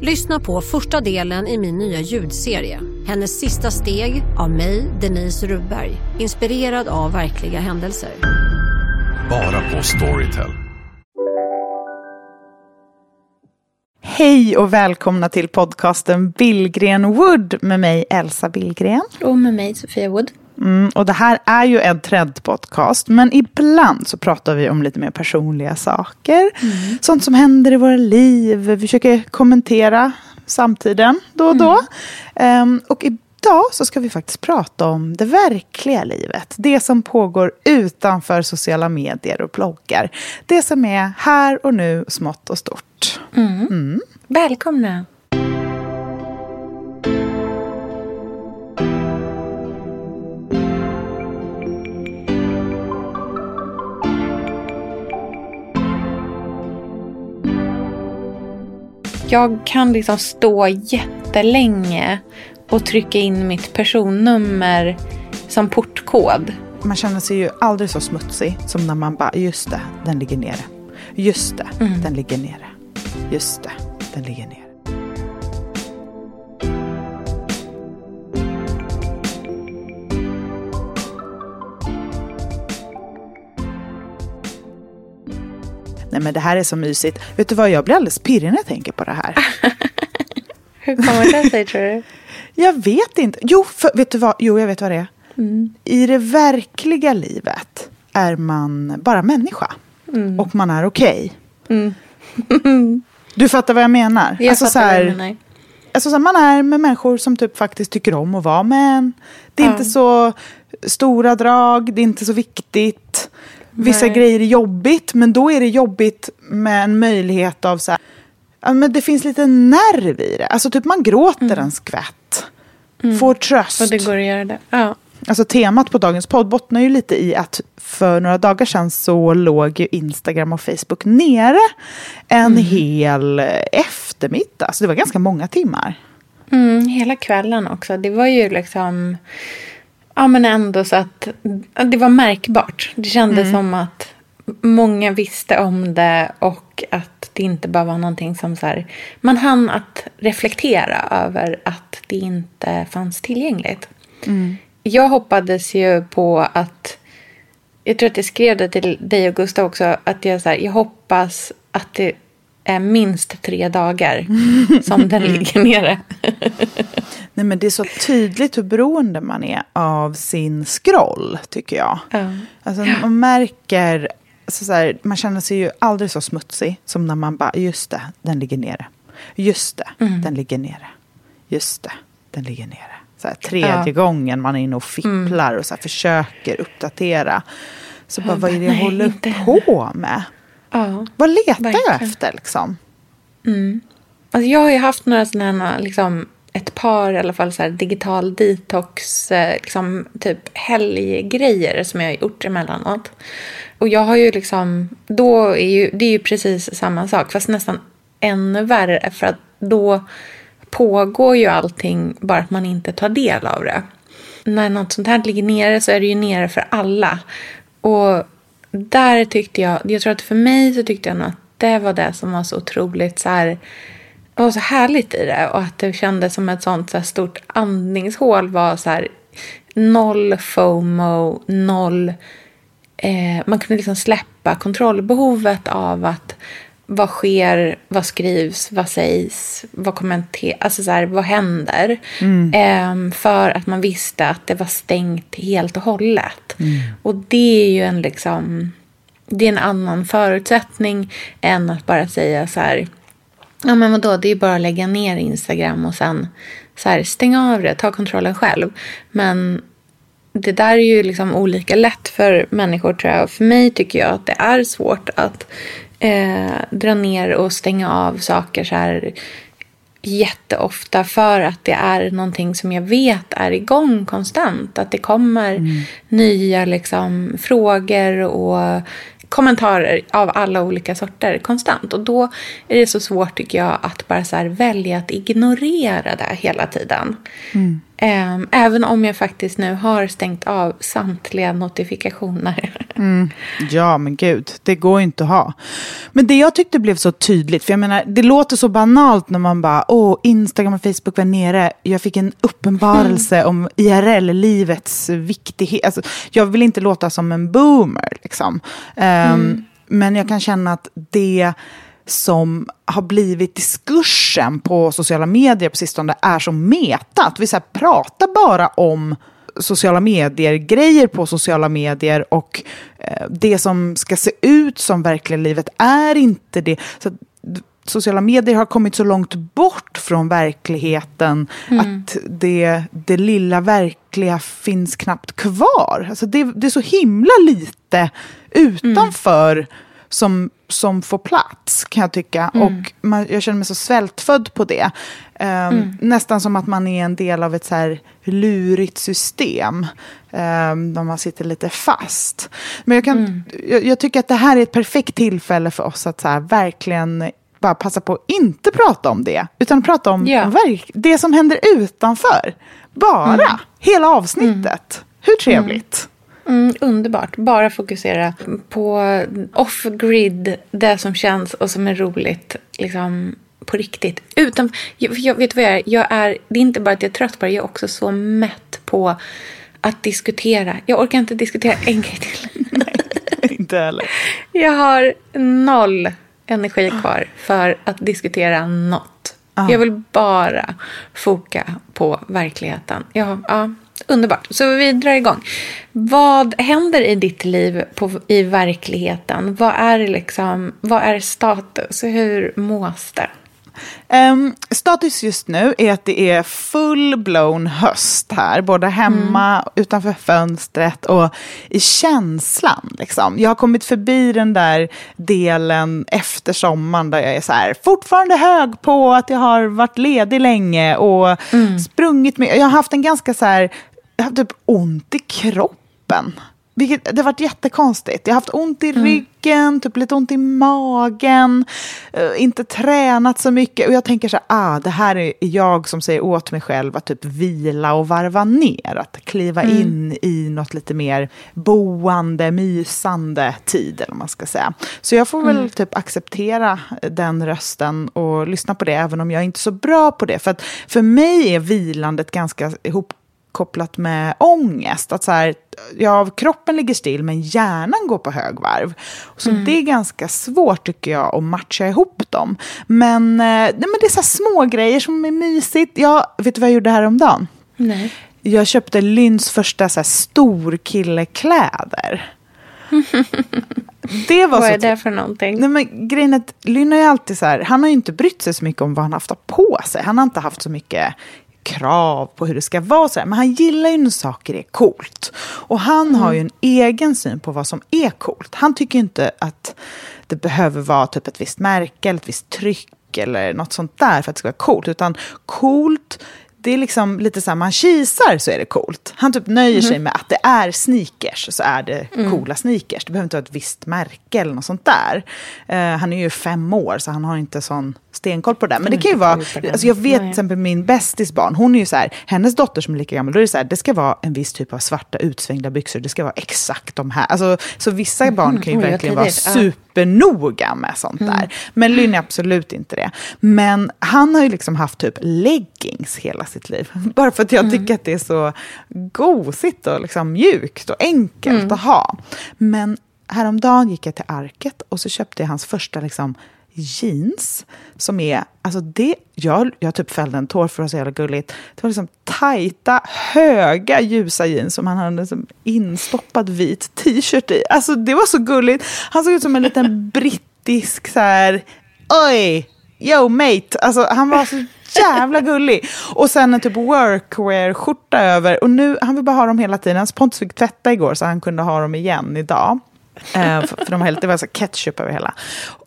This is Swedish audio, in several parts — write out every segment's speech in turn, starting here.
Lyssna på första delen i min nya ljudserie. Hennes sista steg av mig, Denise Rubberg. Inspirerad av verkliga händelser. Bara på Storytel. Hej och välkomna till podcasten Billgren Wood med mig Elsa Billgren. Och med mig Sofia Wood. Mm, och det här är ju en trendpodcast, men ibland så pratar vi om lite mer personliga saker. Mm. Sånt som händer i våra liv. Vi försöker kommentera samtiden då och då. Mm. Um, och idag så ska vi faktiskt prata om det verkliga livet. Det som pågår utanför sociala medier och bloggar. Det som är här och nu, smått och stort. Mm. Välkomna! Jag kan liksom stå jättelänge och trycka in mitt personnummer som portkod. Man känner sig ju aldrig så smutsig som när man bara, just det, den ligger nere. Just det, mm. den ligger nere. Just det, den ligger nere. Men det här är så mysigt. Vet du vad, jag blir alldeles pirrig när jag tänker på det här. Hur kommer det sig tror du? Jag vet inte. Jo, för, vet du vad? Jo, jag vet vad det är. Mm. I det verkliga livet är man bara människa. Mm. Och man är okej. Okay. Mm. du fattar vad jag menar? Jag alltså, fattar så här, vad du menar. Alltså, så här, man är med människor som typ faktiskt tycker om att vara med en. Det är inte så stora drag, det är inte så viktigt. Vissa Nej. grejer är jobbigt, men då är det jobbigt med en möjlighet av så här, ja, men det finns lite nerv i det. Alltså typ man gråter mm. en skvätt. Mm. Får tröst. Och det går att göra det. Ja. Alltså temat på dagens podd bottnar ju lite i att för några dagar sedan så låg ju Instagram och Facebook nere en mm. hel eftermiddag. Så det var ganska många timmar. Mm, hela kvällen också. Det var ju liksom Ja, men ändå så att det var märkbart. Det kändes mm. som att många visste om det och att det inte bara var någonting som så här, man hann att reflektera över att det inte fanns tillgängligt. Mm. Jag hoppades ju på att, jag tror att jag skrev det till dig och Gustav också, att jag, så här, jag hoppas att det är minst tre dagar som den ligger nere. Nej, men det är så tydligt hur beroende man är av sin scroll, tycker jag. Mm. Alltså, man märker, alltså, så här, man känner sig ju aldrig så smutsig som när man bara, just det, den ligger nere. Just det, mm. den ligger nere. Just det, den ligger nere. Så här, tredje ja. gången man är inne och fipplar mm. och så här, försöker uppdatera. Så bara, vad är det jag håller på med? Ja, vad letar verkligen. jag efter liksom? Mm. Alltså, jag har ju haft några sådana liksom, ett par i alla fall så här, digital detox, eh, liksom, typ helggrejer som jag har gjort emellanåt. Och jag har ju liksom, då är ju, det är ju precis samma sak, fast nästan ännu värre. För att då pågår ju allting, bara att man inte tar del av det. När något sånt här ligger nere så är det ju nere för alla. Och där tyckte jag, jag tror att för mig så tyckte jag nog att det var det som var så otroligt så här, det var så härligt i det. Och att det kändes som ett sånt så stort andningshål var så här noll FOMO, noll eh, man kunde liksom släppa kontrollbehovet av att vad sker, vad skrivs, vad sägs, vad kommenteras, alltså så här, vad händer? Mm. Eh, för att man visste att det var stängt helt och hållet. Mm. Och det är ju en liksom, det är en annan förutsättning än att bara säga så här, ja men vadå, det är bara att lägga ner Instagram och sen så här, stänga av det, ta kontrollen själv. Men det där är ju liksom olika lätt för människor tror jag. För mig tycker jag att det är svårt att eh, dra ner och stänga av saker så här jätteofta för att det är någonting som jag vet är igång konstant. Att det kommer nya liksom, frågor och kommentarer av alla olika sorter konstant. Och då är det så svårt tycker jag att bara så välja att ignorera det hela tiden. Ehm, Även om jag faktiskt nu har stängt av samtliga notifikationer. Ja, men gud, det går ju inte att ha. Men det jag tyckte blev så tydligt, för jag menar, det låter så banalt när man bara, åh, Instagram och Facebook var nere. Jag fick en uppenbarelse om IRL-livets viktighet. Alltså, jag vill inte låta som en boomer, liksom. Ehm, Men jag kan känna att det som har blivit diskursen på sociala medier på sistone är så meta. Att vi så pratar bara om sociala medier-grejer på sociala medier och eh, det som ska se ut som verkliga livet är inte det. Så sociala medier har kommit så långt bort från verkligheten att det, det lilla verkliga finns knappt kvar. Alltså det, det är så himla lite utanför som, som får plats, kan jag tycka. Och man, jag känner mig så svältfödd på det. Ehm, Nästan som att man är en del av ett så här lurigt system. Um, där man sitter lite fast. Men jag, kan, jag, jag tycker att det här är ett perfekt tillfälle för oss att så här, verkligen bara passa på att inte prata om det. Utan prata om Ja. verk, det som händer utanför. Bara. Hela avsnittet. Hur trevligt? Mm, underbart. Bara fokusera på off-grid, det som känns och som är roligt. Liksom på riktigt. Utan, jag, jag vet vad jag är? jag är? Det är inte bara att jag är trött på det, jag är också så mätt på att diskutera. Jag orkar inte diskutera en grej till. inte heller. Jag har noll energi kvar för att diskutera något. Jag vill bara foka på verkligheten. Ja, ja, underbart. Så vi drar igång. Vad händer i ditt liv på, i verkligheten? Vad är, liksom, vad är status? Hur mås det? Ehm, status just nu är att det är full-blown höst här. Både hemma, utanför fönstret och i känslan. Liksom. Jag har kommit förbi den där delen efter sommaren där jag är så här, fortfarande hög på att jag har varit ledig länge och sprungit med. Jag har haft en ganska så här, jag har typ ont i kroppen. Vilket, det har varit jättekonstigt. Jag har haft ont i ryggen, typ lite ont i magen, eh, inte tränat så mycket. Och jag tänker så här, ah, det här är jag som säger åt mig själv att typ vila och varva ner. Att kliva in i något lite mer boande, mysande tid, eller vad man ska säga. Så jag får väl typ acceptera den rösten och lyssna på det, även om jag inte är så bra på det. För att för mig är vilandet ganska ihop kopplat med ångest. Att så här, ja, kroppen ligger still men hjärnan går på högvarv. Så det är ganska svårt tycker jag att matcha ihop dem. Men, eh, nej, men det är så små grejer som är mysigt. Jag, vet du vad jag gjorde häromdagen? Nej. Jag köpte Lynns första så här, storkillekläder. Det var Vad så är det för någonting? Nej, men grejen är att Lynn har ju alltid så här, han har ju inte brytt sig så mycket om vad han har haft på sig. Han har inte haft så mycket krav på hur det ska vara. Så här. Men han gillar ju när saker är coolt. Och han har ju en egen syn på vad som är coolt. Han tycker inte att det behöver vara typ ett visst märke eller ett visst tryck eller något sånt där för att det ska vara coolt. Utan coolt, det är liksom lite så här, man kisar så är det coolt. Han typ nöjer sig med att det är sneakers, så är det coola sneakers. Det behöver inte vara ett visst märke eller något sånt där. Eh, han är ju fem år, så han har inte sån stenkoll på det. Men det kan ju vara, alltså jag vet till exempel min bästis barn, hon är ju så här, hennes dotter som är lika gammal, då är det så här, det ska vara en viss typ av svarta utsvängda byxor, det ska vara exakt de här. Alltså, så vissa barn kan ju vad verkligen vara tidigt. Supernoga med sånt där. Men Lynn är absolut inte det. Men han har ju liksom haft typ leggings hela sitt liv. Bara för att jag tycker att det är så gosigt och liksom mjukt och enkelt att ha. Men häromdagen gick jag till Arket och så köpte jag hans första liksom jeans som är, alltså det, jag, jag typ fällde en tår för att det var så jävla gulligt. Det var liksom tajta, höga, ljusa jeans som han hade liksom instoppad vit t-shirt i. Alltså det var så gulligt. Han såg ut som en liten brittisk så här, oj, yo mate. Alltså han var så jävla gullig. Och sen en typ workwear-skjorta över. Och nu, han vill bara ha dem hela tiden. Hans Pontus fick tvätta igår så han kunde ha dem igen idag. Eh, för, de helt, det var så ketchup över hela.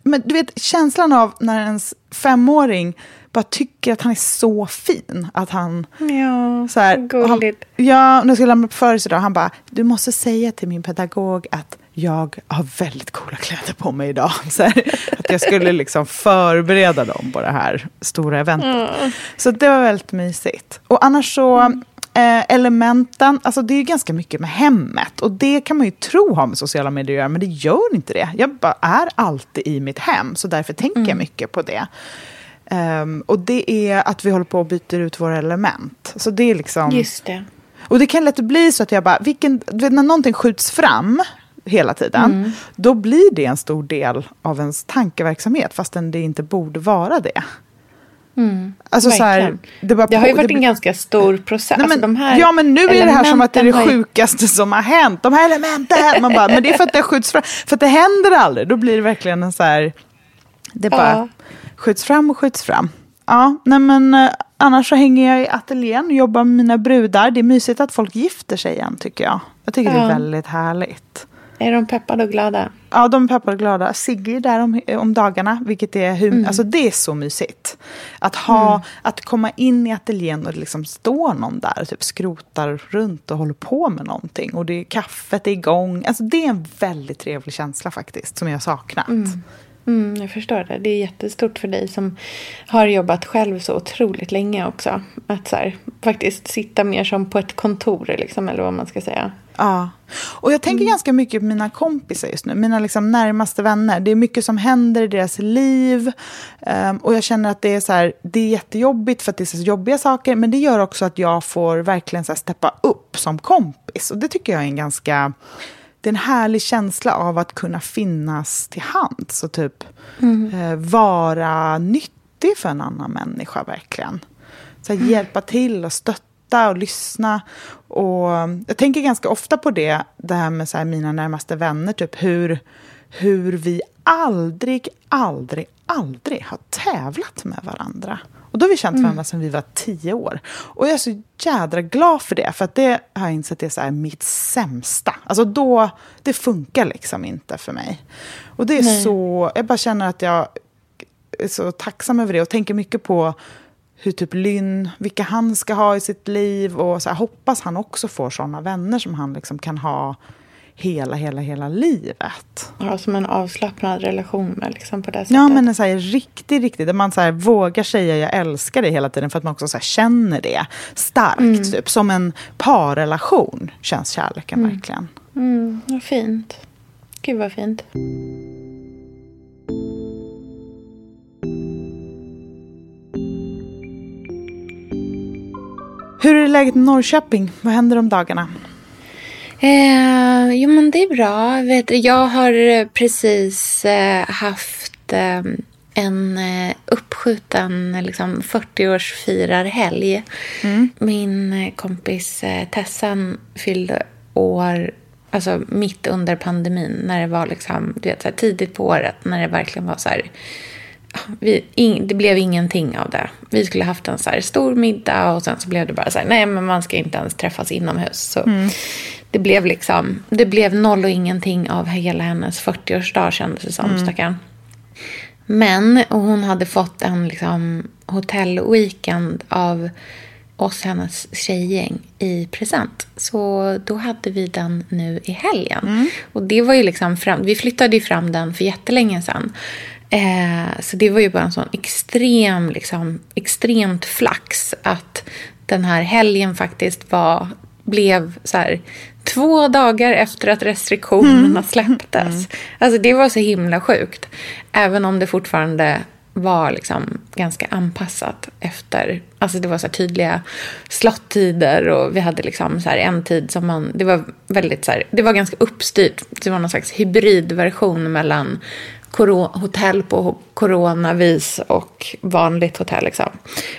Men du vet känslan av när ens femåring bara tycker att han är så fin. Att han... Ja, Så här, och han, gulligt. ja, när jag skulle lämna på födelsedag, han bara, du måste säga till min pedagog att jag har väldigt coola kläder på mig idag. Så här, att jag skulle liksom förbereda dem på det här stora eventet. Så det var väldigt mysigt. Och annars så, eh, elementen, alltså det är ganska mycket med hemmet. Och det kan man ju tro har med sociala medier att göra, men det gör inte det. Jag bara är alltid i mitt hem, så därför tänker jag mycket på det. Ehm, och det är att vi håller på och byter ut våra element. Så det är liksom... Just det. Och det kan lätt bli så att jag bara, vilken, när någonting skjuts fram hela tiden, Mm. då blir det en stor del av ens tankeverksamhet, fastän det inte borde vara det. Alltså så här, det, Det har ju varit det en ganska stor process. Nej, Alltså, men, här ja, men nu är det här som att det är det sjukaste som har hänt. De här elementen! Man bara, men det är för att det skjuts fram. För att det händer aldrig. Då blir det verkligen en så här... Det bara Ja. skjuts fram och skjuts fram. Ja, nej men eh, annars så hänger jag i ateljén och jobbar med mina brudar. Det är mysigt att folk gifter sig igen tycker jag. Jag tycker det Ja. är väldigt härligt. Är de peppade och glada? Ja, de är peppade och glada. Sigge är där om, om dagarna, vilket är, hur, alltså det är så mysigt. Att, ha, att komma in i ateljén och det liksom står någon där och typ skrotar runt och håller på med någonting. Och det är, kaffet är igång. Alltså det är en väldigt trevlig känsla faktiskt, som jag har saknat. Mm, jag förstår det. Det är jättestort för dig som har jobbat själv så otroligt länge också. Att så här, faktiskt sitta mer som på ett kontor, liksom, eller vad man ska säga. Ja. Och jag tänker ganska mycket på mina kompisar just nu, mina liksom närmaste vänner. Det är mycket som händer i deras liv. Ehm, och jag känner att det är, så här, det är jättejobbigt för att det är så jobbiga saker. Men det gör också att jag får verkligen så här steppa upp som kompis. Och det tycker jag är en ganska... Det är en härlig känsla av att kunna finnas till hands och typ eh, vara nyttig för en annan människa verkligen. Så här, Hjälpa till och stötta och lyssna. Och jag tänker ganska ofta på det, det här med så här, mina närmaste vänner, typ hur, hur vi aldrig, aldrig, aldrig har tävlat med varandra. Och då har vi känt varandra sedan vi var tio år. Och jag är så jädra glad för det, för att det har jag insett är så här mitt sämsta. Alltså då, det funkar liksom inte för mig. Och det är så, jag bara känner att jag är så tacksam över det och tänker mycket på hur typ Lynn, vilka han ska ha i sitt liv och så här, hoppas han också får såna vänner som han liksom kan ha hela, hela, hela livet. Ja, som en avslappnad relation med liksom, på det sättet. Ja, men en så här, riktigt, riktigt, där man så här, vågar säga jag älskar dig hela tiden för att man också så här, känner det starkt. Typ, som en parrelation känns kärleken verkligen. Mm, vad fint. Gud vad fint. Hur är läget i Norrköping? Vad händer om dagarna? Eh, jo, men det är bra. Jag har eh, precis eh, haft eh, en uppskjuten liksom, 40-årsfirarhelg. Min eh, kompis Tessan fyllde år alltså, mitt under pandemin. När det var liksom, du vet, så här, tidigt på året. När det verkligen var så här... Vi, ing, det blev ingenting av det. Vi skulle haft en så stor middag och sen så blev det bara så här, nej men man ska inte ens träffas inomhus. Så det blev liksom, det blev noll och ingenting av hela hennes 40-årsdag kändes det som, stackarn. Men och hon hade fått en liksom, hotellweekend av oss, hennes tjejgäng, i present. Så då hade vi den nu i helgen. Och det var ju liksom fram, vi flyttade ju fram den för jättelänge sedan. Eh, så det var ju bara en sån extrem, liksom, extremt flax att den här helgen faktiskt var, blev så här två dagar efter att restriktionerna släpptes. Alltså det var så himla sjukt. Även om det fortfarande var liksom ganska anpassat efter, alltså det var så tydliga slottider och vi hade liksom så en tid som man, det var väldigt så här, det var ganska uppstyrt. Det var någon slags hybridversion mellan hotell på coronavis och vanligt hotell. Liksom.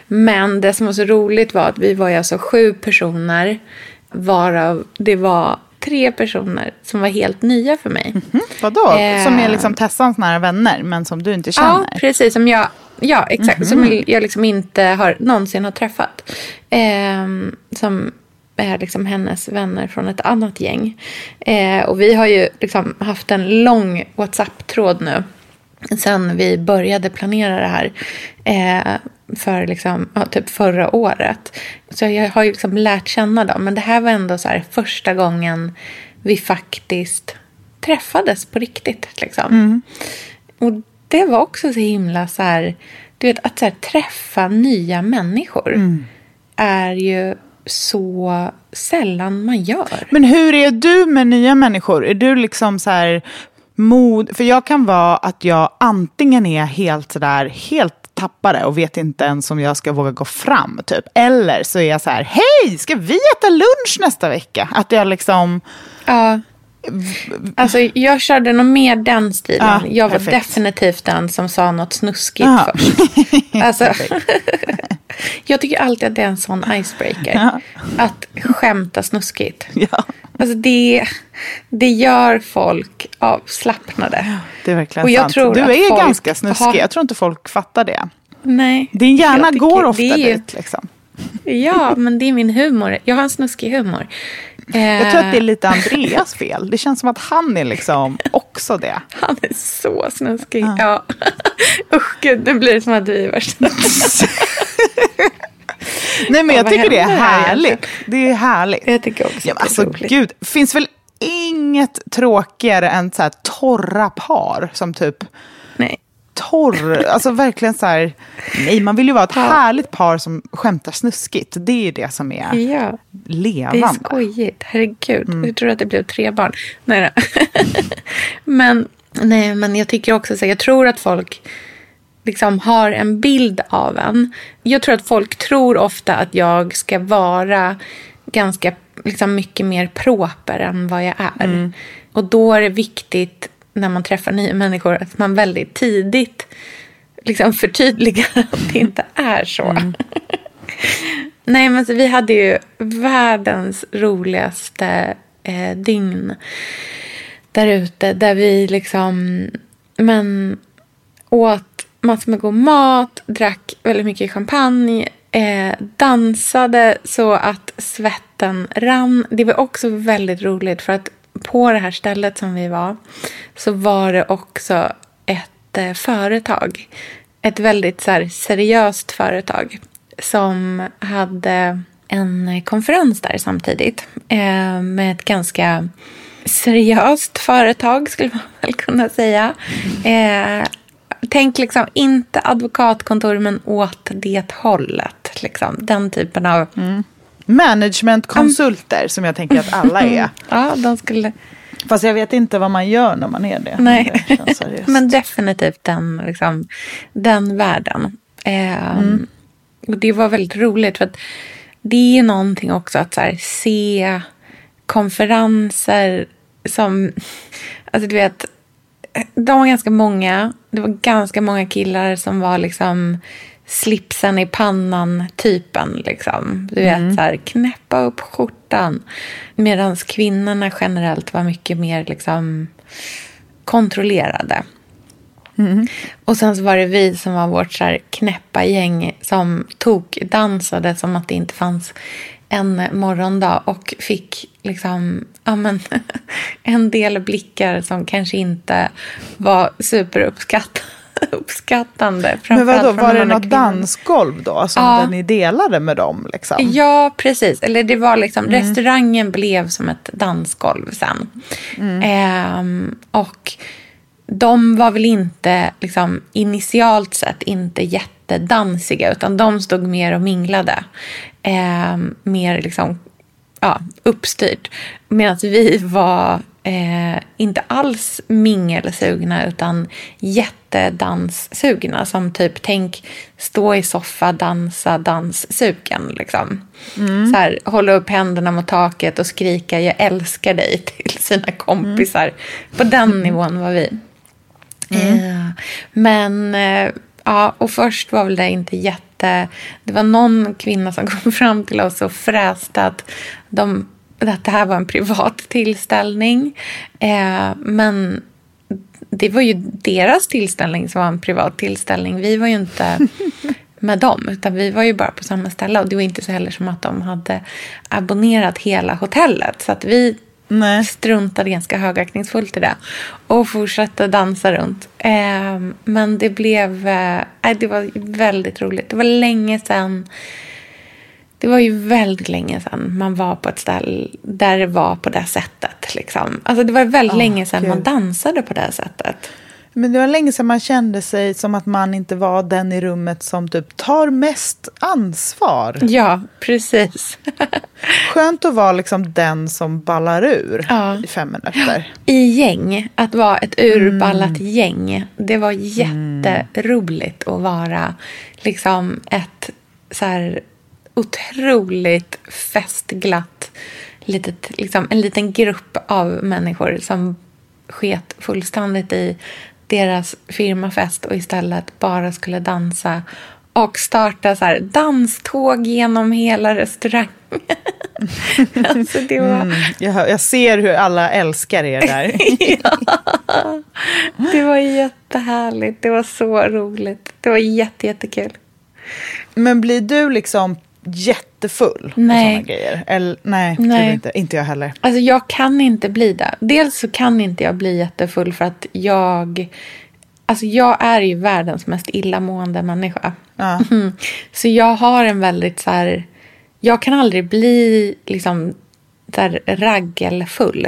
Men det som var så roligt var att vi var ju alltså sju personer varav det var tre personer som var helt nya för mig. Vadå? Eh. Som är liksom Tessans nära vänner, men som du inte känner? Ja, precis. Som jag, ja, exakt. Som jag liksom inte har, någonsin har träffat. Ehm, som är liksom hennes vänner från ett annat gäng. Eh, och vi har ju liksom haft en lång WhatsApp-tråd nu. Sen vi började planera det här. Eh, för liksom, ja, typ förra året. Så jag har ju liksom lärt känna dem. Men det här var ändå så här, första gången vi faktiskt träffades på riktigt. Liksom. Och det var också så himla så här, du vet att så här, träffa nya människor är ju så sällan man gör. Men hur är du med nya människor? Är du liksom så här mod... För jag kan vara att jag antingen är helt sådär, helt tappade och vet inte ens om jag ska våga gå fram. Typ. Eller så är jag så här, hej, ska vi äta lunch nästa vecka? Att jag liksom... Ja. Alltså, jag körde nog mer den stilen. Ja, jag var perfekt. definitivt den som sa något snuskigt Ja. först. Alltså, jag tycker alltid att det är en sån icebreaker. Ja. Att skämta snuskigt. Ja, Alltså det, det gör folk avslappnade. det är verkligen Och jag sant. tror du är ganska snuskig. har- Jag tror inte folk fattar det. Nej. Din hjärna går ofta det är dit. Liksom. Ja, men det är min humor. Jag har en snuskig humor. Jag tror att det är Eh, lite Andreas fel. Det känns som att han är liksom också det. Han är så snuskig. Ja. Usch, gud, nu blir det som att du är värsta. Nej, men Ja, jag tycker det är härligt. Det är härligt. Jag tycker också Ja, men alltså, roligt. gud, finns väl inget tråkigare än så här torra par som typ. Torr, alltså verkligen så här, nej man vill ju vara ett härligt par som skämtar snuskigt. Det är ju det som är Ja, det är levande. skojigt. Herregud, Mm. hur tror att det blev tre barn? Nej men, nej, men jag tycker också så, jag tror att folk liksom har en bild av en. Jag tror att folk tror ofta att jag ska vara ganska liksom mycket mer proper än vad jag är. Mm. Och då är det viktigt när man träffar nya människor att man väldigt tidigt liksom förtydligar att det inte är så. Mm. Nej, men så vi hade ju världens roligaste eh, dygn där ute. Där vi liksom men, åt massor med god mat, drack väldigt mycket champagne, eh, dansade så att svetten rann. Det var också väldigt roligt för att på det här stället som vi var så var det också ett eh, företag. Ett väldigt så här, seriöst företag som hade en konferens där samtidigt eh, med ett ganska seriöst företag skulle man väl kunna säga. Eh, tänk liksom inte advokatkontor men åt det hållet. Liksom. Den typen av... Mm. Managementkonsulter som jag tänker att alla är. Ja, de skulle... Fast jag vet inte vad man gör när man är det. Nej. Det. Men definitivt den, liksom, den världen. Eh, och det var väldigt roligt för att det är någonting också att här, se konferenser som, alltså du vet, de var ganska många. Det var ganska många killar som var liksom slipsen i pannan typen. Liksom. Du vet, så här, knäppa upp skjortan. Medan kvinnorna generellt var mycket mer liksom kontrollerade. Och sen så var det vi som var vårt så här knäppa gäng som tog dansade som att det inte fanns en morgondag och fick liksom, ja men, en del blickar som kanske inte var superuppskattande. Men vadå, var de det något dansgolv då? Som Ja. ni delade med dem? Liksom? Ja, precis. Eller det var liksom, restaurangen blev som ett dansgolv sen. Ehm, och de var väl inte, liksom, initialt sett inte jättedansiga, utan de stod mer och minglade. Ehm, mer liksom, ja, uppstyrt. Medan vi var eh, inte alls mingelsugna, utan jättedanssugna. Som typ, tänk stå i soffa, dansa, danssugen. Liksom. Så här, hålla upp händerna mot taket och skrika jag älskar dig till sina kompisar. På den nivån var vi. Eh, men eh, ja, och först var väl det inte jätte... Det var någon kvinna som kom fram till oss och fräste att, de, att det här var en privat tillställning. Eh, men det var ju deras tillställning som var en privat tillställning. Vi var ju inte med dem, utan vi var ju bara på samma ställe. Och det var inte så heller som att de hade abonnerat hela hotellet. Så att vi Nej. struntade ganska högaktningsfullt i det och fortsatte dansa runt. Eh, men det blev... Eh, det var väldigt roligt. Det var länge sedan... Det var ju väldigt länge sedan man var på ett ställe där det var på det sättet. Liksom. Alltså det var väldigt Åh, länge sedan man dansade på det sättet. Men det var länge sedan man kände sig som att man inte var den i rummet som typ tar mest ansvar. Ja, precis. Skönt att vara liksom den som ballar ur Ja. i fem minuter. I gäng, att vara ett urballat gäng. Det var jätteroligt att vara liksom ett så här otroligt festglatt litet, liksom, en liten grupp av människor som sket fullständigt i deras firmafest och istället bara skulle dansa och starta så här danståg genom hela restaurangen. alltså det var... Mm, jag, jag ser hur alla älskar er där. Det var jättehärligt. Det var så roligt. Det var jätte, jättekul. Men blir du liksom jättefull Nej. och sådana grejer? Eller, nej, Nej. Tror inte. inte jag heller. Alltså jag kan inte bli det. Dels så kan inte jag bli jättefull för att jag... Alltså jag är ju världens mest illamående människa. Ja. Mm. Så jag har en väldigt så här... Jag kan aldrig bli liksom så här raggelfull.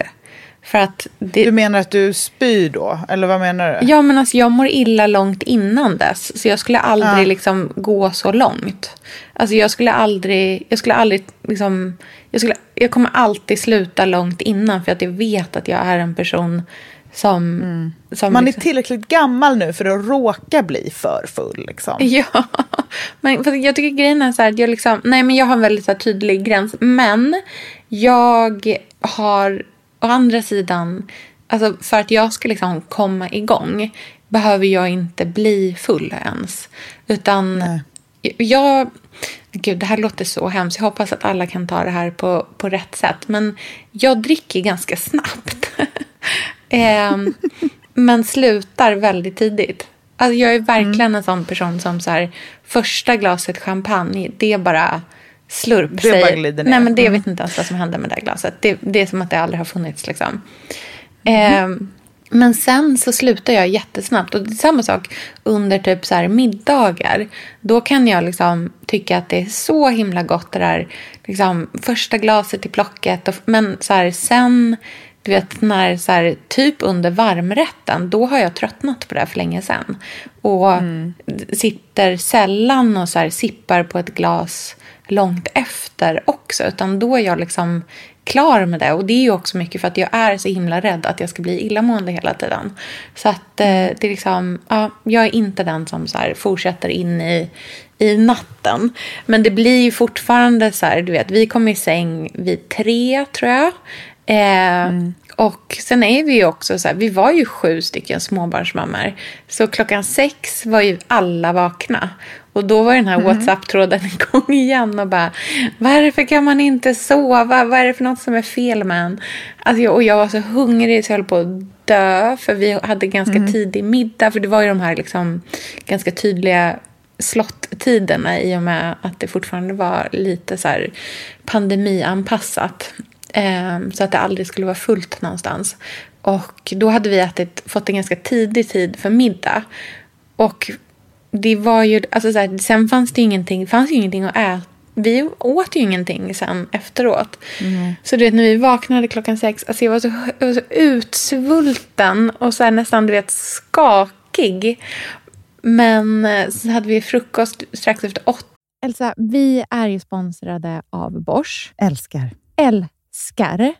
För att det, Du menar att du spyr då? Eller vad menar du? Ja, men alltså jag mår illa långt innan dess. Så jag skulle aldrig Ja. liksom gå så långt. Alltså jag skulle aldrig, jag skulle aldrig liksom, jag, skulle, jag kommer alltid sluta långt innan för att jag vet att jag är en person som... som Man är liksom, tillräckligt gammal nu för att råka bli för full. Liksom. Ja, men för jag tycker grejen är så här att jag liksom, nej men jag har en väldigt så här tydlig gräns. Men jag har å andra sidan, alltså för att jag ska liksom komma igång behöver jag inte bli full ens. Utan Nej. jag, gud det här låter så hemskt. Jag hoppas att alla kan ta det här på, på rätt sätt. Men jag dricker ganska snabbt. Ehm, men slutar väldigt tidigt. Alltså jag är verkligen en sån person som så här, första glaset champagne, det är bara slurp. Det säger- bara glider ner. Nej, men det Mm. vet inte ens vad som hände med det där glaset. Det, det är som att det aldrig har funnits liksom. Ehm, men sen så slutar jag jättesnabbt. Och det är samma sak under typ så här middagar. Då kan jag liksom tycka att det är så himla gott det där liksom, första glaset i plocket. Och, men så här, sen, du vet, när så här, typ under varmrätten, då har jag tröttnat på det för länge sedan. Och sitter sällan och så här, sippar på ett glas långt efter också. Utan då är jag liksom klar med det. Och det är ju också mycket för att jag är så himla rädd att jag ska bli illamående hela tiden. Så att eh, det är liksom, ja, jag är inte den som så fortsätter in i, i natten. Men det blir ju fortfarande så här, du vet, vi kom i säng vid tre tror jag. Eh, Och sen är vi ju också så här, vi var ju sju stycken småbarnsmammor. Så klockan sex var ju alla vakna. Och då var den här WhatsApp-tråden igång igen och bara Varför kan man inte sova? Vad är det för något som är fel med en? Alltså jag, och jag var så hungrig så jag höll på att dö. För vi hade ganska tidig middag. För det var ju de här liksom ganska tydliga slottiderna i och med att det fortfarande var lite så här pandemianpassat. Ehm, så att det aldrig skulle vara fullt någonstans. Och då hade vi ätit, fått en ganska tidig tid för middag. Och det var ju, alltså så här, sen fanns det ingenting, fanns ju ingenting att äta. Vi åt ju ingenting sen efteråt. Så du vet, när vi vaknade klockan sex, alltså jag var så, jag var så utsvulten och så här, nästan du vet, skakig. Men eh, så hade vi frukost strax efter åtta. Elsa, vi är ju sponsrade av Bosch. Älskar. Älskar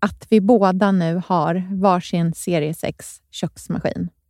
att vi båda nu har varsin serie 6 köksmaskin.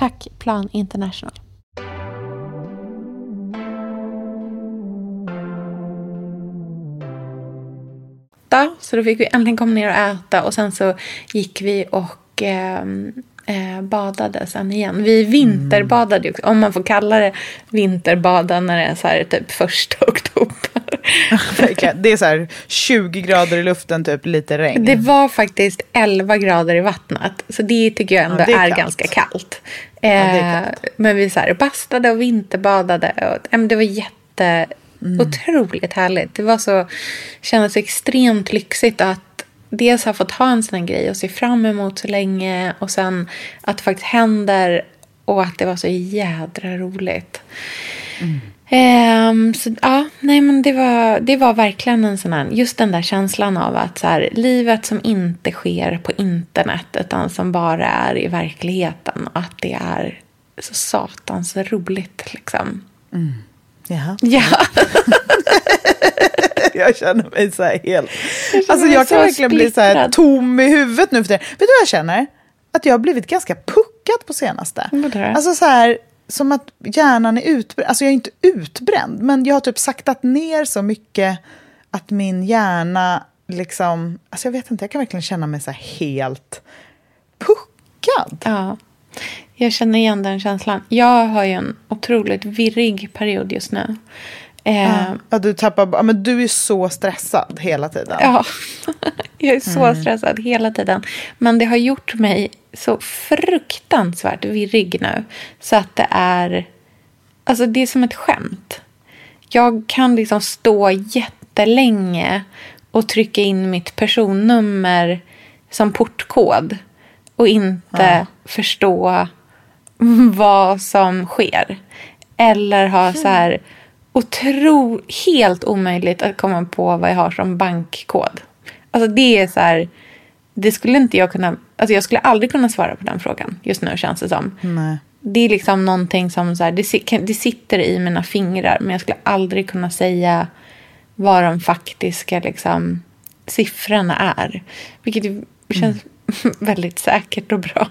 Tack Plan International. Så då fick vi äntligen komma ner och äta och sen så gick vi och eh, eh, badade sen igen. Vi vinterbadade ju, om man får kalla det vinterbada när det är så här typ första oktober. Det är så här 20 grader i luften, typ lite regn. Det var faktiskt 11 grader i vattnet. Så det tycker jag ändå Ja, är är, ganska kallt. Eh, men vi så här bastade och vinterbadade. Och, men det var jätte, Mm. otroligt härligt. Det var så, kändes extremt lyxigt att dels ha fått ha en sån här grej och se fram emot så länge. Och sen att det faktiskt händer och att det var så jädra roligt. Ehm, så, ja, nej, men det, var, det var verkligen en sån här, just den där känslan av att så här, livet som inte sker på internet utan som bara är i verkligheten. Att det är så satans roligt liksom. Jaha. Ja, Jag känner mig så här helt... känner Alltså jag kan verkligen bli så här tom i huvudet nu för det. Vet du vad jag känner? Att jag har blivit ganska puckad på senaste. Alltså så här, som att hjärnan är utbränd. Alltså jag är inte utbränd, men jag har typ saktat ner så mycket att min hjärna liksom... Alltså jag vet inte, jag kan verkligen känna mig så här helt puckad. ja, jag känner igen den känslan. Jag har ju en otroligt virrig period just nu. Ehm, Ja, du tappar... ja, Men du är så stressad hela tiden. Ja, jag är så stressad hela tiden. Men det har gjort mig så fruktansvärt virrig nu. Så att det är... Alltså det är som ett skämt. Jag kan liksom stå jättelänge och trycka in mitt personnummer som portkod. Och inte förstå vad som sker. Eller ha så här otro, helt omöjligt att komma på vad jag har som bankkod. Alltså det är så här, det skulle inte jag kunna, alltså jag skulle aldrig kunna svara på den frågan just nu känns det som. Nej. Det är liksom någonting som så här, det, det sitter i mina fingrar men jag skulle aldrig kunna säga vad de faktiska liksom, siffrorna är. Vilket ju känns väldigt säkert och bra.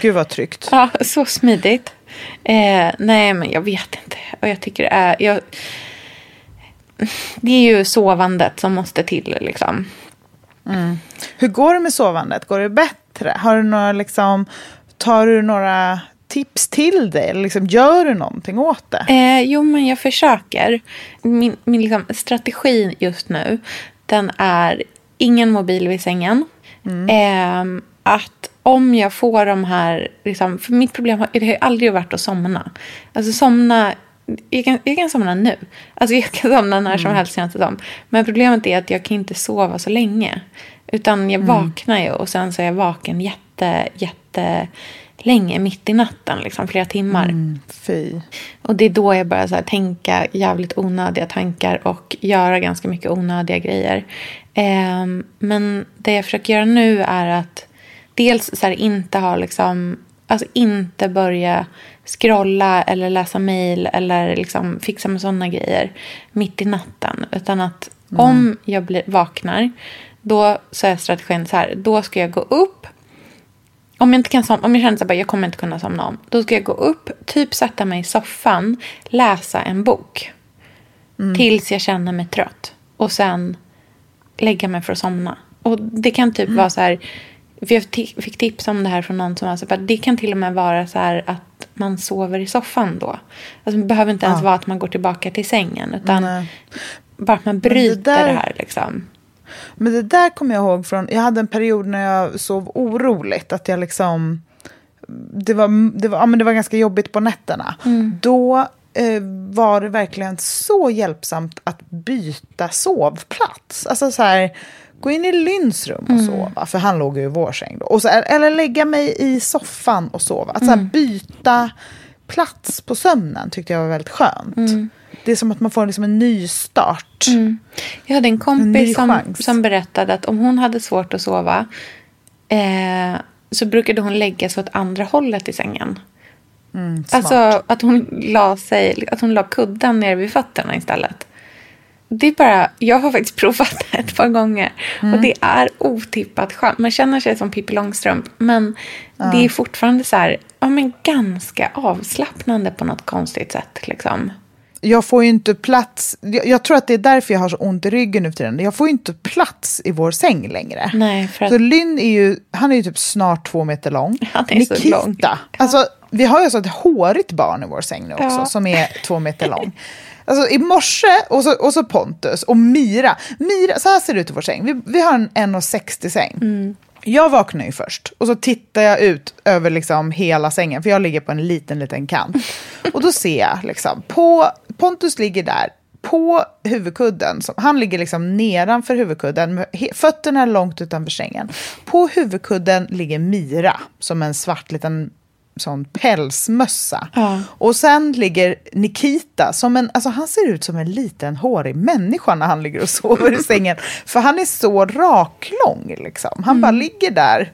Gud vad tryggt. Ja, så smidigt. Eh, nej, men jag vet inte. Och jag tycker det är... Jag, det är ju sovandet som måste till liksom. Hur går det med sovandet? Går det bättre? Har du några, liksom, tar du några tips till dig? Eller liksom, gör du någonting åt det? Eh, jo, men jag försöker. Min, min liksom, strategi just nu, den är ingen mobil vid sängen. Eh, att om jag får de här... Liksom, för mitt problem har, det har aldrig varit att somna. Alltså somna... Jag kan, jag kan somna nu. Alltså jag kan somna när som helst känns det som. Men problemet är att jag kan inte sova så länge. Utan jag vaknar ju och sen så är jag vaken jätte, jätte länge mitt i natten. Liksom, flera timmar. Mm, fy. Och det är då jag börjar så här, tänka jävligt onödiga tankar och göra ganska mycket onödiga grejer. Ehm, men det jag försöker göra nu är att dels så här, inte ha liksom, alltså inte börja scrolla eller läsa mejl eller liksom fixa med sådana grejer mitt i natten. Utan att om jag blir, vaknar, då så är strategin så här, då ska jag gå upp om jag, inte kan som, om jag känner att jag kommer inte kunna somna om, då ska jag gå upp, typ sätta mig i soffan, läsa en bok. Tills jag känner mig trött. Och sen lägga mig för att somna. Och det kan typ vara så här, för jag fick tips om det här från någon som var så här, det kan till och med vara så här att man sover i soffan då. Alltså det behöver inte ens Ja. vara att man går tillbaka till sängen, utan Nej. bara att man det bryter det, där- här liksom. Men det där kommer jag ihåg från, jag hade en period när jag sov oroligt, att jag liksom, det var, det var, ja, men det var ganska jobbigt på nätterna. Då eh, var det verkligen så hjälpsamt att byta sovplats. Alltså så här, gå in i Lynns rum och Mm. sova, för han låg ju i vår säng då. Och så, eller lägga mig i soffan och sova. Att så Mm. här, byta plats på sömnen tyckte jag var väldigt skönt. Mm. Det är som att man får liksom en ny start. Jag hade en En kompis som, chans. som berättade att om hon hade svårt att sova eh, så brukade hon lägga sig åt andra hållet i sängen. Mm. Alltså att hon la sig, att hon la kudden ner vid fötterna istället. Det är bara, jag har faktiskt provat det ett par gånger. Mm. Och det är otippat skönt. Man känner sig som Pippi Långstrump. Men det är fortfarande så här, ja men ganska avslappnande på något konstigt sätt liksom. jag får ju inte plats. Jag, jag tror att det är därför jag har så ont i ryggen nu för tiden. Jag får ju inte plats i vår säng längre. Nej, för att- Så Lynn är ju, han är ju typ snart två meter lång. Han är så Nikita, lång. alltså vi har ju alltså ett hårigt barn i vår säng nu också, Ja. som är två meter lång. Alltså i morse, och så, och så Pontus och Mira. Mira, så här ser det ut i vår säng. Vi, vi har en 1,60 säng. Mm. Jag vaknar ju först och så tittar jag ut över liksom hela sängen, för jag ligger på en liten, liten kant. Och då ser jag liksom, på, Pontus ligger där på huvudkudden. Som, han ligger liksom nedanför huvudkudden, fötterna långt utanför sängen. På huvudkudden ligger Mira, som en svart liten sån pälsmössa. Ja. Och sen ligger Nikita, som en, alltså han ser ut som en liten hårig människa när han ligger och sover i sängen. För han är så raklång liksom. Han bara ligger där,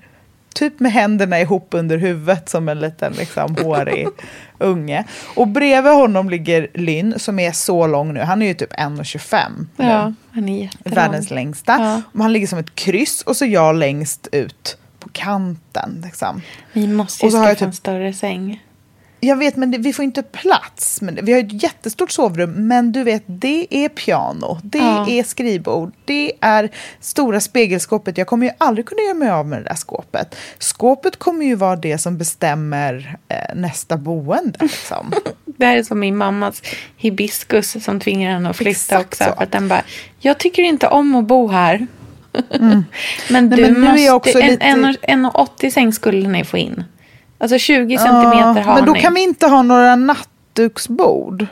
typ med händerna ihop under huvudet som en liten liksom, hårig unge. Och bredvid honom ligger Lynn som är så lång nu, han är ju typ 1,25 nu. Ja, han är jättelång. Världens längsta. Ja. Och han ligger som ett kryss och så jag längst ut på kanten. Liksom. Vi måste ju skaffa typ- en större säng. Jag vet, men det, vi får inte plats. Men vi har ett jättestort sovrum, men du vet, det är piano, det Ja. är skrivbord, det är stora spegelskåpet. Jag kommer ju aldrig kunna göra mig av med det där skåpet. Skåpet kommer ju vara det som bestämmer eh, nästa boende. Liksom. Det här är som min mammas hibiskus som tvingar henne att flytta Exakt också. så. För att den bara, jag tycker inte om att bo här. men du Nej, men måste, också en, lite- en, en, 80 säng skulle ni få in. Alltså 20 centimeter har men då ni. kan vi inte ha några nattduksbord.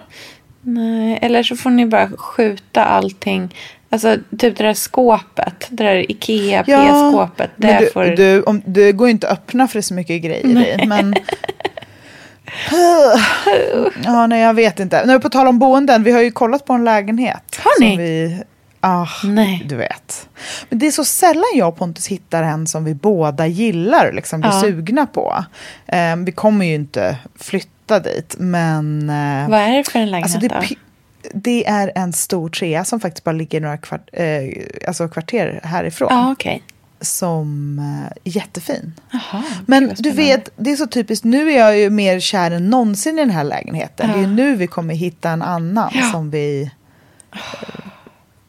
Nej, eller så får ni bara skjuta allting. Alltså typ det där skåpet, det där Ikea P-skåpet. men Det du, får... du, om, det går ju inte att öppna för det är så mycket grejer i. Men... ja, nej, jag vet inte. Nu på tal om boenden, vi har ju kollat på en lägenhet. Har som ni? Vi, ah, Nej. Du vet. Men det är så sällan jag och Pontus hittar en som vi båda gillar och liksom blir Ja. sugna på. Eh, vi kommer ju inte flytta dit, men... eh, Vad är det för en lägenhet Alltså det, då? det är en stor trea som faktiskt bara ligger några kvart, eh, alltså kvarter härifrån. Ja, okej. Som eh, är jättefin. Jaha, Men du vet, det är så typiskt. Nu är jag ju mer kär än någonsin i den här lägenheten. Det är nu vi kommer hitta en annan Ja. som vi...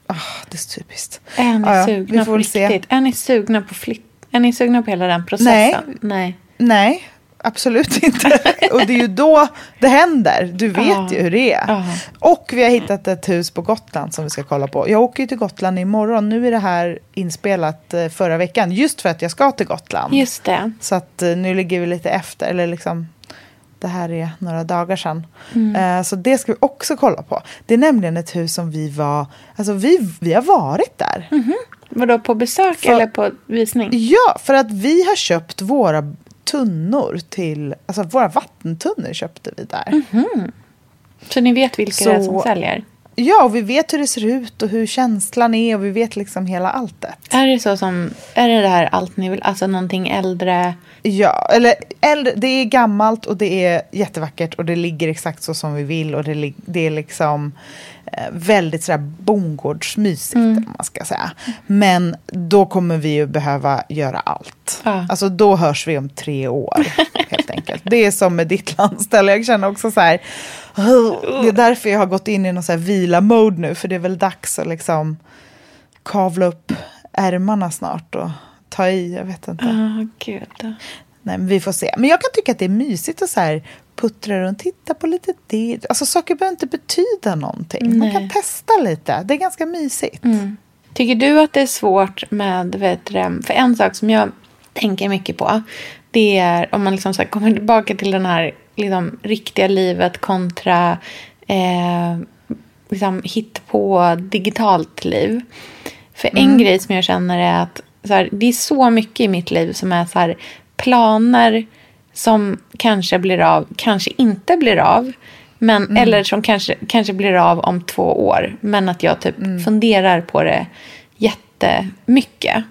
Ah, det är så typiskt. Är ni sugna på se. Är ni sugna på flytt? Är ni sugna på hela den processen? Nej. Nej. Nej, absolut inte. Och det är ju då det händer. Du vet Ja. ju hur det är. Ja. Och vi har hittat ett hus på Gotland som vi ska kolla på. Jag åker ju till Gotland imorgon. Nu är det här inspelat eh, förra veckan. Just för att jag ska till Gotland. Just det. Så att eh, nu ligger vi lite efter. Eller liksom, det här är några dagar sedan. Mm. Eh, Så det ska vi också kolla på. Det är nämligen ett hus som vi var... Alltså vi, vi har varit där. Vadå, på besök För- eller på visning? Ja, för att vi har köpt våra tunnor till... Alltså våra vattentunnor köpte vi där. Så ni vet vilka det är som Så- säljer? Ja, och vi vet hur det ser ut och hur känslan är och vi vet liksom hela alltet. Är det så som, är det det här allt ni vill, alltså någonting äldre? Ja, eller äldre, det är gammalt och det är jättevackert och det ligger exakt så som vi vill och det, det är liksom eh, väldigt sådär bondgårdsmysigt om man ska säga. Men då kommer vi ju behöva göra allt. Ja. Alltså då hörs vi om tre år helt enkelt. Det är som med ditt landställe, jag känner också så här. Det är därför jag har gått in i någon så här vila-mode nu, för det är väl dags att liksom kavla upp ärmarna snart och ta i, jag vet inte. Ja, gud. Nej, men vi får se. Men jag kan tycka att det är mysigt att så här puttra runt, titta på lite det. Alltså saker behöver inte betyda någonting. Man kan Nej. testa lite. Det är ganska mysigt. Tycker du att det är svårt med, vet du, för en sak som jag tänker mycket på, det är om man liksom så kommer tillbaka till den här liksom, riktiga livet kontra eh, liksom, hit på digitalt liv. För en grej som jag känner är att här, det är så mycket i mitt liv som är så här, planer som kanske blir av, kanske inte blir av. Men, Eller som kanske, kanske blir av om två år. Men att jag typ funderar på det jättemycket.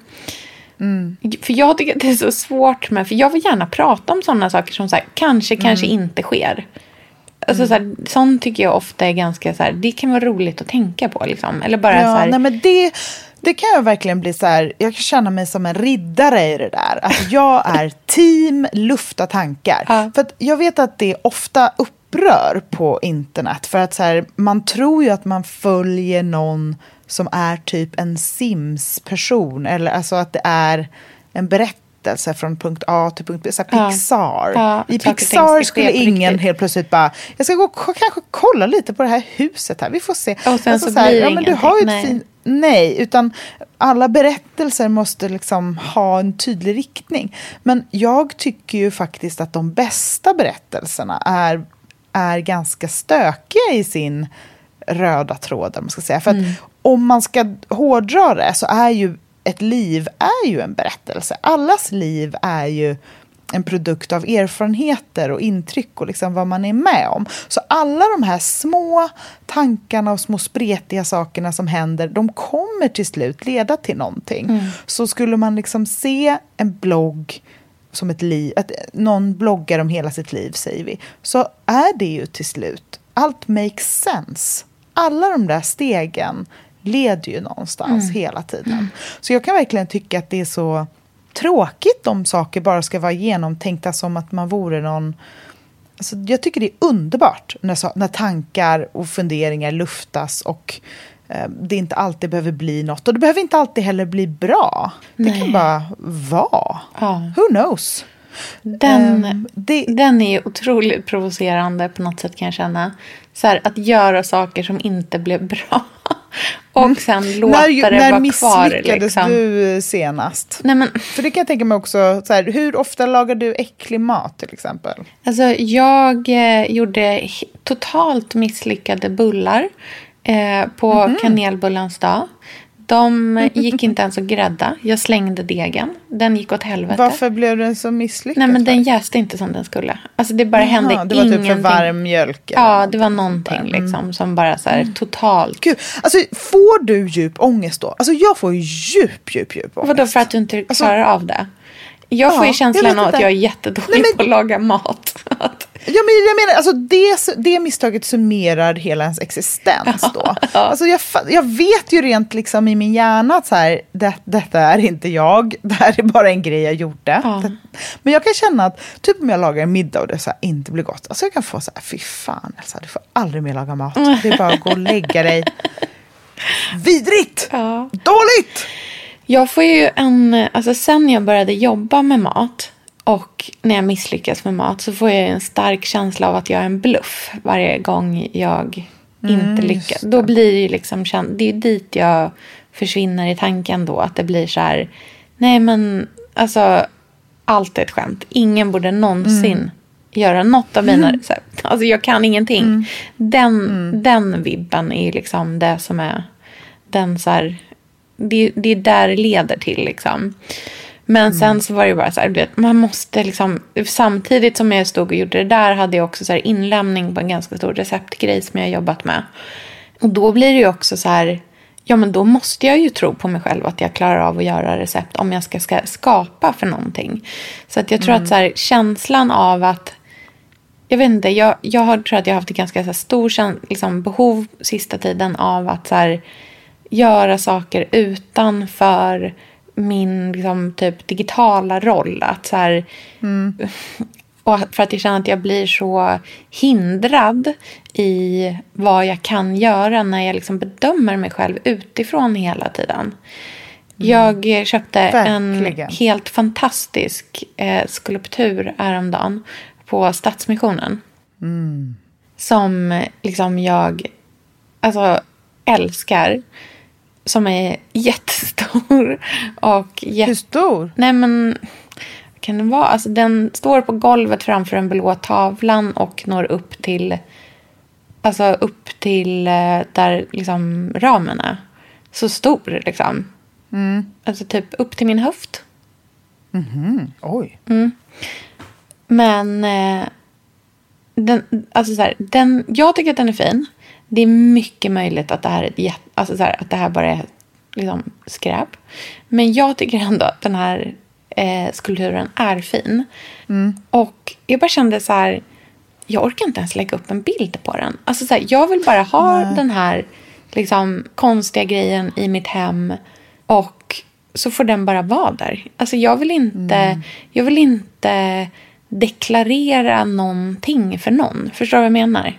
För jag tycker att det är så svårt med, för jag vill gärna prata om sådana saker som så här, kanske, kanske inte sker. Alltså så här, sånt tycker jag ofta är ganska så här, det kan vara roligt att tänka på liksom. Eller bara Ja, så här, nej, men det, det kan jag verkligen bli så här, jag kan känna mig som en riddare i det där. Att jag är team lufta tankar. Ja. För jag vet att det ofta upprör på internet. För att så man tror ju att man följer någon som är typ en Sims-person. Eller alltså att det är en berättelse från punkt A till punkt B. Så här Ja. Pixar. Ja, I och ting Pixar skulle ingen helt plötsligt bara, jag ska gå kanske kolla lite på det här huset här. Vi får se. Och sen så här, blir det ja, men du har ju ingenting. fint Nej, utan alla berättelser måste liksom ha en tydlig riktning. Men jag tycker ju faktiskt att de bästa berättelserna är, är ganska stökiga i sin röda tråd. Man ska säga. För att om man ska hårdra det så är ju ett liv är ju en berättelse. Allas liv är ju en produkt av erfarenheter och intryck och liksom vad man är med om. Så alla de här små tankarna och små spretiga sakerna som händer, de kommer till slut leda till någonting. Så skulle man liksom se en blogg som ett liv, att någon bloggar om hela sitt liv säger vi, så är det ju till slut, allt makes sense. Alla de där stegen leder ju någonstans hela tiden. Så jag kan verkligen tycka att det är så tråkigt om saker bara ska vara genomtänkta som att man vore någon... Alltså, jag tycker det är underbart när, när tankar och funderingar luftas och eh, det inte alltid behöver bli något. Och det behöver inte alltid heller bli bra. Det kan bara vara. Ja. Who knows? Den, Ehm, det- den är otroligt provocerande på något sätt kan jag känna. Så här, att göra saker som inte blev bra. Och sen låta Mm. när det när vara kvar. misslyckades Liksom. du senast? Nej, men, För det kan jag tänka mig också, så här, hur ofta lagar du äcklig mat till exempel? alltså, jag eh, gjorde totalt misslyckade bullar eh, på Mhm. kanelbullans dag. De gick inte ens att grädda. Jag slängde degen. Den gick åt helvete. Varför blev den så misslyckad? Nej, men den jäste inte som den skulle. Alltså det bara Jaha, hände det var typ ingenting. för varm mjölk? Ja, det var någonting liksom som bara så här totalt. Gud, alltså får du djup ångest då? Alltså jag får ju djup, djup, djup ångest. Vadå för att du inte Alltså- klarar av det? Jag får ju känslan av att jag är jättedålig Nej, men- på att laga mat. Ja, men jag menar, alltså det, det misstaget summerar hela ens existens då. Alltså jag, jag vet ju rent liksom i min hjärna att så här, det, detta är inte jag, det här är bara en grej jag gjorde. Ja. Men jag kan känna att typ om jag lagar en middag och det så här inte blir gott, alltså jag kan få så här, fy fan Elsa, du får aldrig mer laga mat. Det är bara att gå och lägga dig. Vidrigt! Ja. Dåligt! Jag får ju en, alltså sen jag började jobba med mat och när jag misslyckas med mat så får jag en stark känsla av att jag är en bluff varje gång jag inte lyckas. Då blir det ju liksom, det är dit jag försvinner i tanken då. Att det blir så här, nej men alltså allt är ett skämt. Ingen borde någonsin göra något av mina recept. Alltså jag kan ingenting. Den, den vibben är ju liksom det som är den så här, det, det är där det leder till liksom. Men sen så var det bara så här, vet, man måste liksom, samtidigt som jag stod och gjorde det där hade jag också så här inlämning på en ganska stor receptgrej som jag jobbat med. Och då blir det ju också så här, ja men då måste jag ju tro på mig själv att jag klarar av att göra recept om jag ska, ska skapa för någonting. Så att jag tror att så här, känslan av att jag vet inte, jag, jag har, tror att jag har haft ett ganska så här, stor liksom, behov sista tiden av att så här, göra saker utanför min liksom, typ digitala roll. Att, så här, och för att jag känner att jag blir så hindrad i vad jag kan göra när jag liksom bedömer mig själv utifrån hela tiden. Jag eh, köpte Verkligen. en helt fantastisk eh, skulptur häromdagen på Stadsmissionen. Som eh, liksom jag alltså, älskar. Som är jättestor. Och jätte... Hur stor? Nej men, kan det vara? Alltså den står på golvet framför den blå tavlan och når upp till, alltså upp till eh, där liksom ramen är. Så stor liksom. Alltså typ upp till min höft. Oj. Men eh, den, alltså så här, den, jag tycker att den är fin. Det är mycket möjligt att det här, är ett alltså så här, att det här bara är liksom skräp. Men jag tycker ändå att den här eh, skulpturen är fin. Och jag bara kände så här, jag orkar inte ens lägga upp en bild på den. Alltså så här, jag vill bara ha den här liksom, konstiga grejen i mitt hem. Och så får den bara vara där. Alltså jag vill inte, jag vill inte deklarera någonting för någon. Förstår du vad jag menar?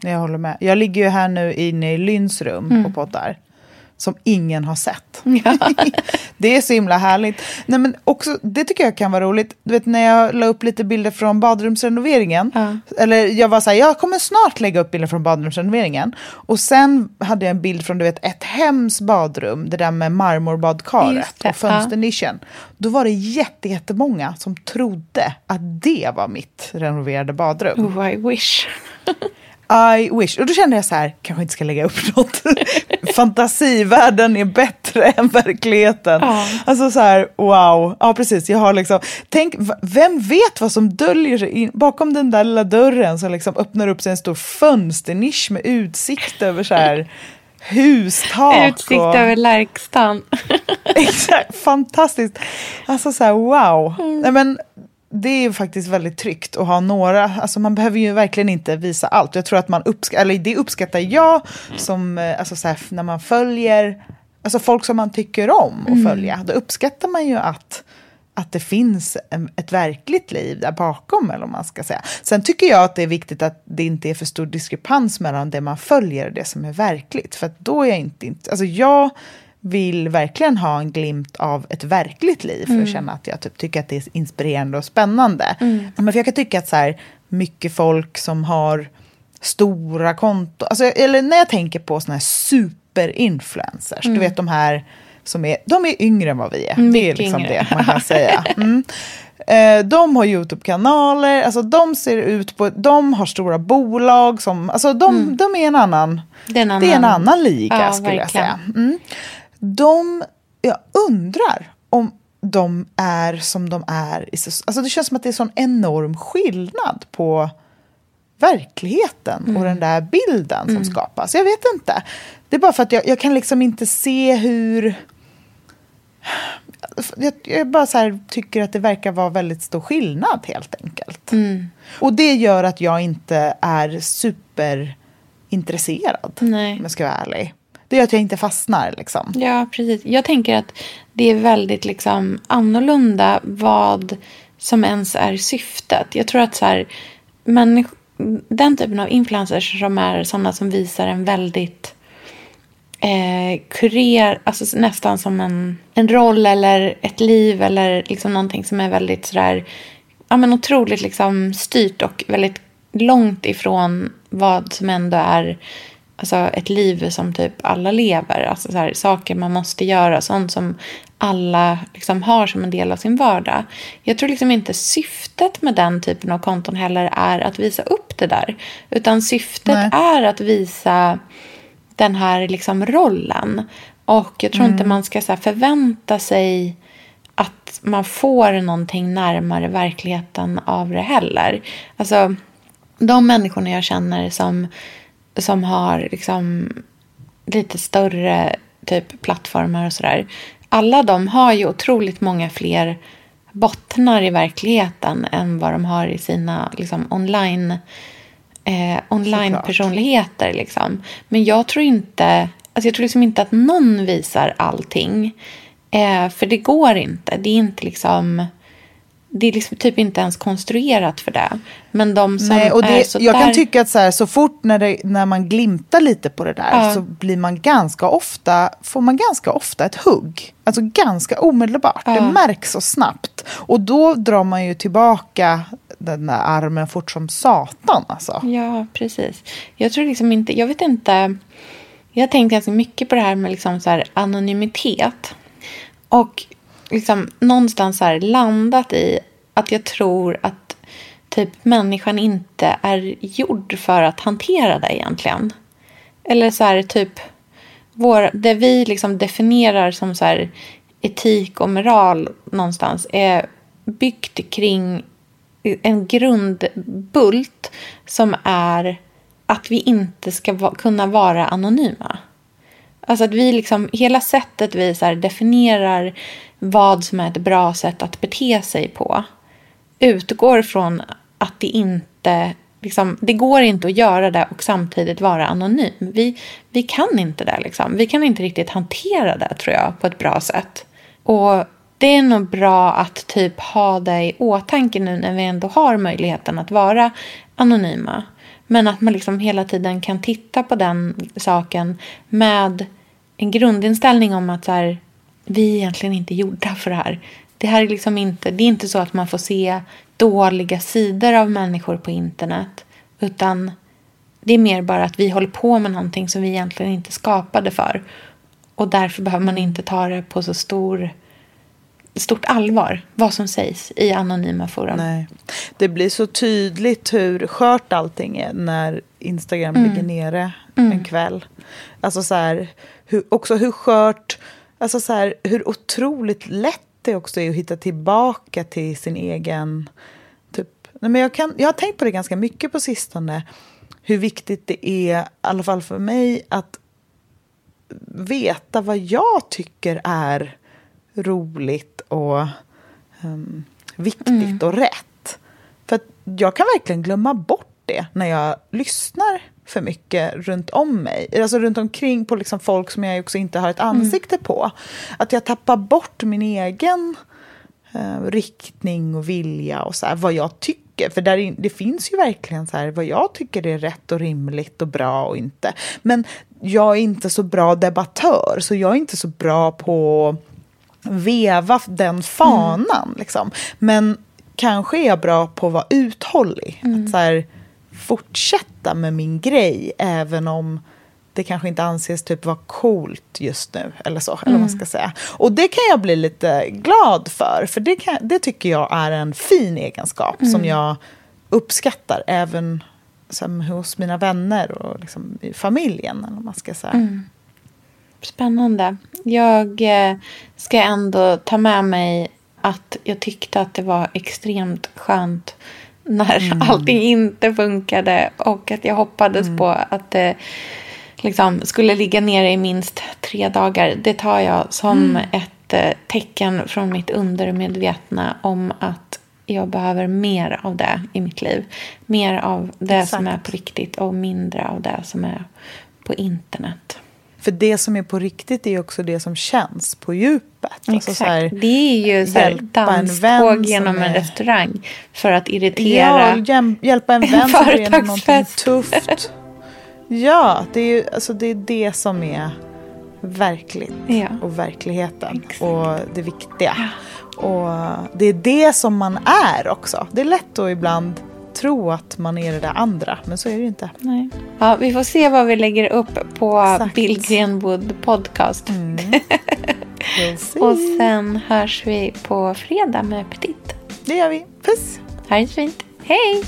Jag håller med. Jag ligger ju här nu inne i Lyns rum och poddar. Som ingen har sett. det är så himla härligt. Nej, men också, det tycker jag kan vara roligt. Du vet när jag la upp lite bilder från badrumsrenoveringen. Eller jag var så här, jag kommer snart lägga upp bilder från badrumsrenoveringen. Och sen hade jag en bild från du vet, ett hems badrum. Det där med marmorbadkaret och fönsternischen. Då var det jätte, jättemånga som trodde att det var mitt renoverade badrum. Oh, I wish. I wish. Och då kände jag så här, kanske inte ska lägga upp något. Fantasivärlden är bättre än verkligheten. Ja. Alltså så här, wow. Ja, precis. Jag har liksom, tänk, vem vet vad som döljer sig in, bakom den där lilla dörren som liksom öppnar upp sig en stor fönsternisch med utsikt över så här hustak. Utsikt och, över Lärkstan. Exakt, fantastiskt. Alltså så här, wow. Nej, men, det är ju faktiskt väldigt tryggt att ha några, alltså man behöver ju verkligen inte visa allt. Jag tror att man uppskattar, eller det uppskattar jag, som, eh, alltså så här, när man följer, alltså folk som man tycker om att följa, då uppskattar man ju att att det finns ett verkligt liv där bakom, eller vad man ska säga. Sen tycker jag att det är viktigt att det inte är för stor diskrepans mellan det man följer och det som är verkligt. För då är jag inte, inte alltså jag vill verkligen ha en glimt av ett verkligt liv för att känna att jag typ tycker att det är inspirerande och spännande. Men för jag kan tycka att så här, mycket folk som har stora konton, alltså, eller när jag tänker på såna här superinfluencers, du vet de här som är, de är yngre än vad vi är. det är Mycket liksom yngre. det man kan säga. Mm. Eh, de har YouTube-kanaler, alltså de ser ut på, de har stora bolag som, alltså de, de är en annan, Det är en det är en annan- annan liga Ja, skulle jag verkligen. säga. Mm. De, jag undrar om de är som de är. Alltså det känns som att det är sån enorm skillnad på verkligen Mm. och den där bilden som skapas. Jag vet inte. Det är bara för att jag, jag kan liksom inte se hur... Jag, jag bara här tycker att det verkar vara väldigt stor skillnad helt enkelt. Mm. Och det gör att jag inte är superintresserad. Nej. Om jag ska vara ärlig. Det gör att jag inte fastnar liksom. Ja, precis. Jag tänker att det är väldigt liksom annorlunda vad som ens är syftet. Jag tror att så här, den typen av influencers som är sådana som visar en väldigt eh, kurer, alltså nästan som en, en roll eller ett liv eller liksom någonting som är väldigt sådär, ja men otroligt liksom styrt och väldigt långt ifrån vad som ändå är alltså ett liv som typ alla lever. Alltså så här, saker man måste göra, sånt som alla liksom har som en del av sin vardag. Jag tror liksom inte syftet med den typen av konton heller är att visa upp det där. Utan syftet Nej. är att visa den här liksom rollen. Och jag tror inte man ska så förvänta sig att man får någonting närmare verkligheten av det heller. Alltså, de människorna jag känner som, som har liksom lite större typ plattformar och sådär. Alla de har ju otroligt många fler bottnar i verkligheten än vad de har i sina liksom, online, eh, online-personligheter. Liksom. Men jag tror inte alltså jag tror liksom inte att någon visar allting. Eh, för det går inte. Det är inte liksom... Det är liksom typ inte ens konstruerat för det. Men de som Nej, och är det, så jag där... kan tycka att så, här, så fort när, det, när man glimtar lite på det där Ja. så blir man ganska ofta, får man ganska ofta ett hugg. Alltså ganska omedelbart. Ja. Det märks så snabbt. Och då drar man ju tillbaka den där armen fort som satan. Alltså. Ja, precis. Jag tror liksom inte... Jag vet inte... Jag har tänkt ganska mycket på det här med liksom så här anonymitet. Och liksom någonstans här landat i att jag tror att typ människan inte är gjord för att hantera det egentligen. Eller så här typ... vår, det vi liksom definierar som så här etik och moral någonstans är byggt kring en grundbult som är att vi inte ska va kunna vara anonyma. Alltså att vi liksom, hela sättet vi så definierar vad som är ett bra sätt att bete sig på utgår från att det inte Liksom, det går inte att göra det och samtidigt vara anonym. Vi, vi kan inte det. Liksom. Vi kan inte riktigt hantera det tror jag på ett bra sätt. Och det är nog bra att typ ha det i åtanke nu när vi ändå har möjligheten att vara anonyma. Men att man liksom hela tiden kan titta på den saken med en grundinställning om att så här, vi är egentligen inte gjorda för det här. Det här är liksom inte, det är inte så att man får se dåliga sidor av människor på internet. Utan det är mer bara att vi håller på med någonting som vi egentligen inte skapade för. Och därför behöver man inte ta det på så stor, stort allvar, vad som sägs i anonyma forum. Nej. Det blir så tydligt hur skört allting är när Instagram mm. ligger nere mm. en kväll. Alltså så här, hur, också hur skört, alltså så här, hur otroligt lätt det också är att hitta tillbaka till sin egen... Typ, nej men jag, kan, jag har tänkt på det ganska mycket på sistone. Hur viktigt det är, i alla fall för mig, att veta vad jag tycker är roligt och um, viktigt mm. och rätt. För jag kan verkligen glömma bort det när jag lyssnar för mycket runt om mig. Alltså runt omkring på liksom folk som jag också inte har ett ansikte mm. på. Att jag tappar bort min egen eh, riktning och vilja och så här, vad jag tycker. För där, det finns ju verkligen så här, vad jag tycker är rätt och rimligt och bra och inte. Men jag är inte så bra debattör, så jag är inte så bra på att veva den fanan. Mm. Liksom. Men kanske är jag bra på att vara uthållig. Mm. Att så här, fortsätta med min grej även om det kanske inte anses typ vara coolt just nu. Eller så, eller mm. man ska säga. Och det kan jag bli lite glad för. För det, kan, det tycker jag är en fin egenskap mm. som jag uppskattar även som hos mina vänner och liksom i familjen. Eller man ska säga. Mm. Spännande. Jag eh, ska ändå ta med mig att jag tyckte att det var extremt skönt när mm. allting inte funkade och att jag hoppades mm. på att det liksom skulle ligga nere i minst tre dagar. Det tar jag som mm. ett eh, tecken från mitt undermedvetna om att jag behöver mer av det i mitt liv. Mer av det Exakt. som är på riktigt och mindre av det som är på internet. För det som är på riktigt är också det som känns på djupet. Alltså Exakt. Alltså här, det är ju så här, danståg genom en restaurang för att irritera. Ja, hjälpa en vän som är någonting tufft. Ja, det är, ju, alltså det är det som är verkligt ja. och verkligheten Exakt. och det viktiga. Ja. Och det är det som man är också. Det är lätt att ibland tro att man är det där andra, men så är det ju inte. Nej. Ja, vi får se vad vi lägger upp på Exakt. Bill Greenwood podcast. Mm. och sen hörs vi på fredag med Petit. Det gör vi. Puss! Ha det fint. Hej!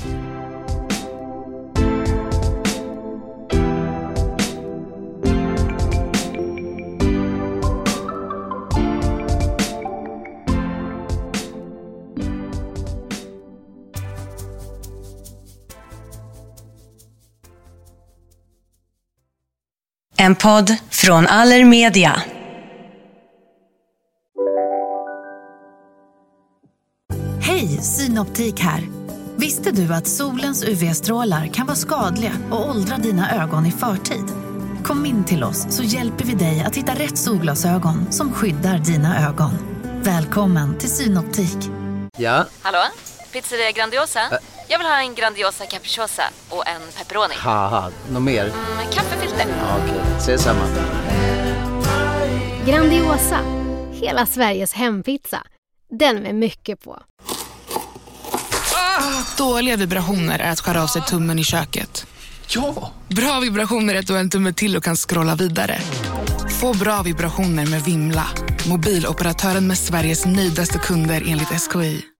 En podd från Allermedia. Hej, Synoptik här. Visste du att solens UV-strålar kan vara skadliga och åldra dina ögon i förtid? Kom in till oss så hjälper vi dig att hitta rätt solglasögon som skyddar dina ögon. Välkommen till Synoptik. Ja? Hallå? Pizzeria Grandiosa? Ä Jag vill ha en Grandiosa capriciosa och en pepperoni. Något mer? Mm, kaffefilter. Ja, Okej, okay. ses samma. Grandiosa, hela Sveriges hempizza. Den med mycket på. Ah, dåliga vibrationer är att skära av sig tummen i köket. Ja! Bra vibrationer är att du har en tumme till och kan scrolla vidare. Få bra vibrationer med Vimla. Mobiloperatören med Sveriges nöjdaste kunder enligt SKI.